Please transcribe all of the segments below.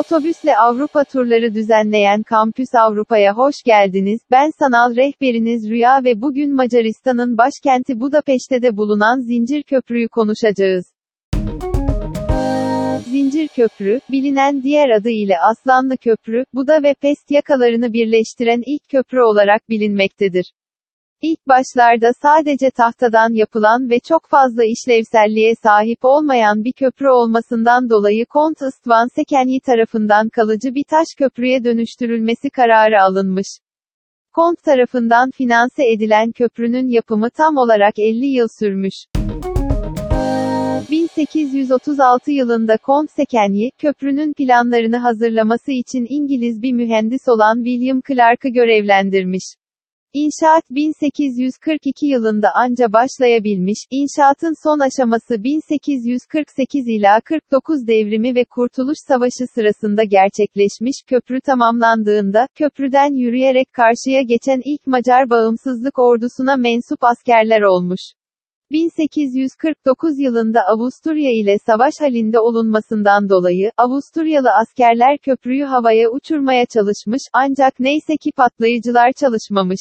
Otobüsle Avrupa turları düzenleyen Kampüs Avrupa'ya hoş geldiniz. Ben sanal rehberiniz Rüya ve bugün Macaristan'ın başkenti Budapeşte'de bulunan Zincir Köprü'yü konuşacağız. Zincir Köprü, bilinen diğer adı ile Aslanlı Köprü, Buda ve Pest yakalarını birleştiren ilk köprü olarak bilinmektedir. İlk başlarda sadece tahtadan yapılan ve çok fazla işlevselliğe sahip olmayan bir köprü olmasından dolayı Kont Istvan Sekenyi tarafından kalıcı bir taş köprüye dönüştürülmesi kararı alınmış. Kont tarafından finanse edilen köprünün yapımı tam olarak 50 yıl sürmüş. 1836 yılında Kont Sekenyi, köprünün planlarını hazırlaması için İngiliz bir mühendis olan William Clark'ı görevlendirmiş. İnşaat 1842 yılında anca başlayabilmiş, inşaatın son aşaması 1848 ila 49 devrimi ve Kurtuluş Savaşı sırasında gerçekleşmiş, köprü tamamlandığında, köprüden yürüyerek karşıya geçen ilk Macar bağımsızlık ordusuna mensup askerler olmuş. 1849 yılında Avusturya ile savaş halinde olunmasından dolayı, Avusturyalı askerler köprüyü havaya uçurmaya çalışmış, ancak neyse ki patlayıcılar çalışmamış.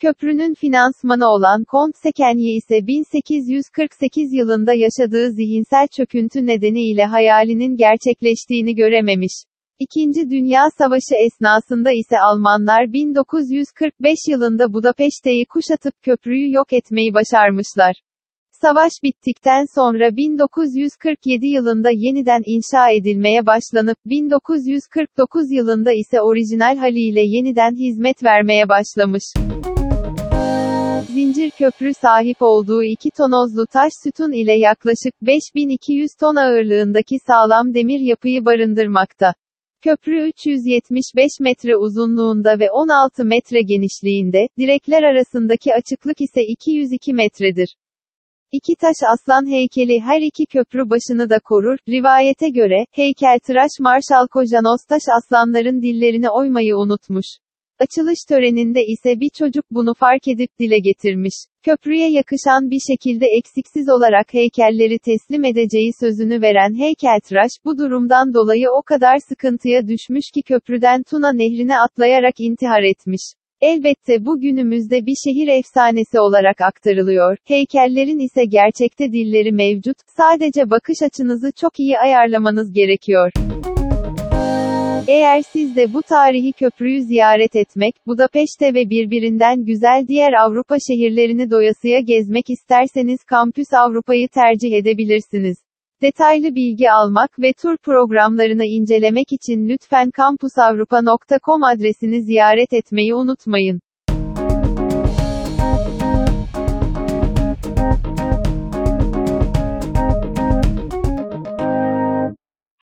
Köprünün finansmanı olan Kont Sekenyi ise 1848 yılında yaşadığı zihinsel çöküntü nedeniyle hayalinin gerçekleştiğini görememiş. İkinci Dünya Savaşı esnasında ise Almanlar 1945 yılında Budapeşte'yi kuşatıp köprüyü yok etmeyi başarmışlar. Savaş bittikten sonra 1947 yılında yeniden inşa edilmeye başlanıp 1949 yılında ise orijinal haliyle yeniden hizmet vermeye başlamış. Köprü sahip olduğu iki tonozlu taş sütun ile yaklaşık 5200 ton ağırlığındaki sağlam demir yapıyı barındırmakta. Köprü 375 metre uzunluğunda ve 16 metre genişliğinde, direkler arasındaki açıklık ise 202 metredir. İki taş aslan heykeli her iki köprü başını da korur. Rivayete göre, heykeltıraş Marşal Kojanos taş aslanların dillerini oymayı unutmuş. Açılış töreninde ise bir çocuk bunu fark edip dile getirmiş. Köprüye yakışan bir şekilde eksiksiz olarak heykelleri teslim edeceği sözünü veren heykeltıraş, bu durumdan dolayı o kadar sıkıntıya düşmüş ki köprüden Tuna nehrine atlayarak intihar etmiş. Elbette bu günümüzde bir şehir efsanesi olarak aktarılıyor. Heykellerin ise gerçekte dilleri mevcut. Sadece bakış açınızı çok iyi ayarlamanız gerekiyor. Eğer siz de bu tarihi köprüyü ziyaret etmek, Budapeşte ve birbirinden güzel diğer Avrupa şehirlerini doyasıya gezmek isterseniz Kampüs Avrupa'yı tercih edebilirsiniz. Detaylı bilgi almak ve tur programlarını incelemek için lütfen kampusavrupa.com adresini ziyaret etmeyi unutmayın.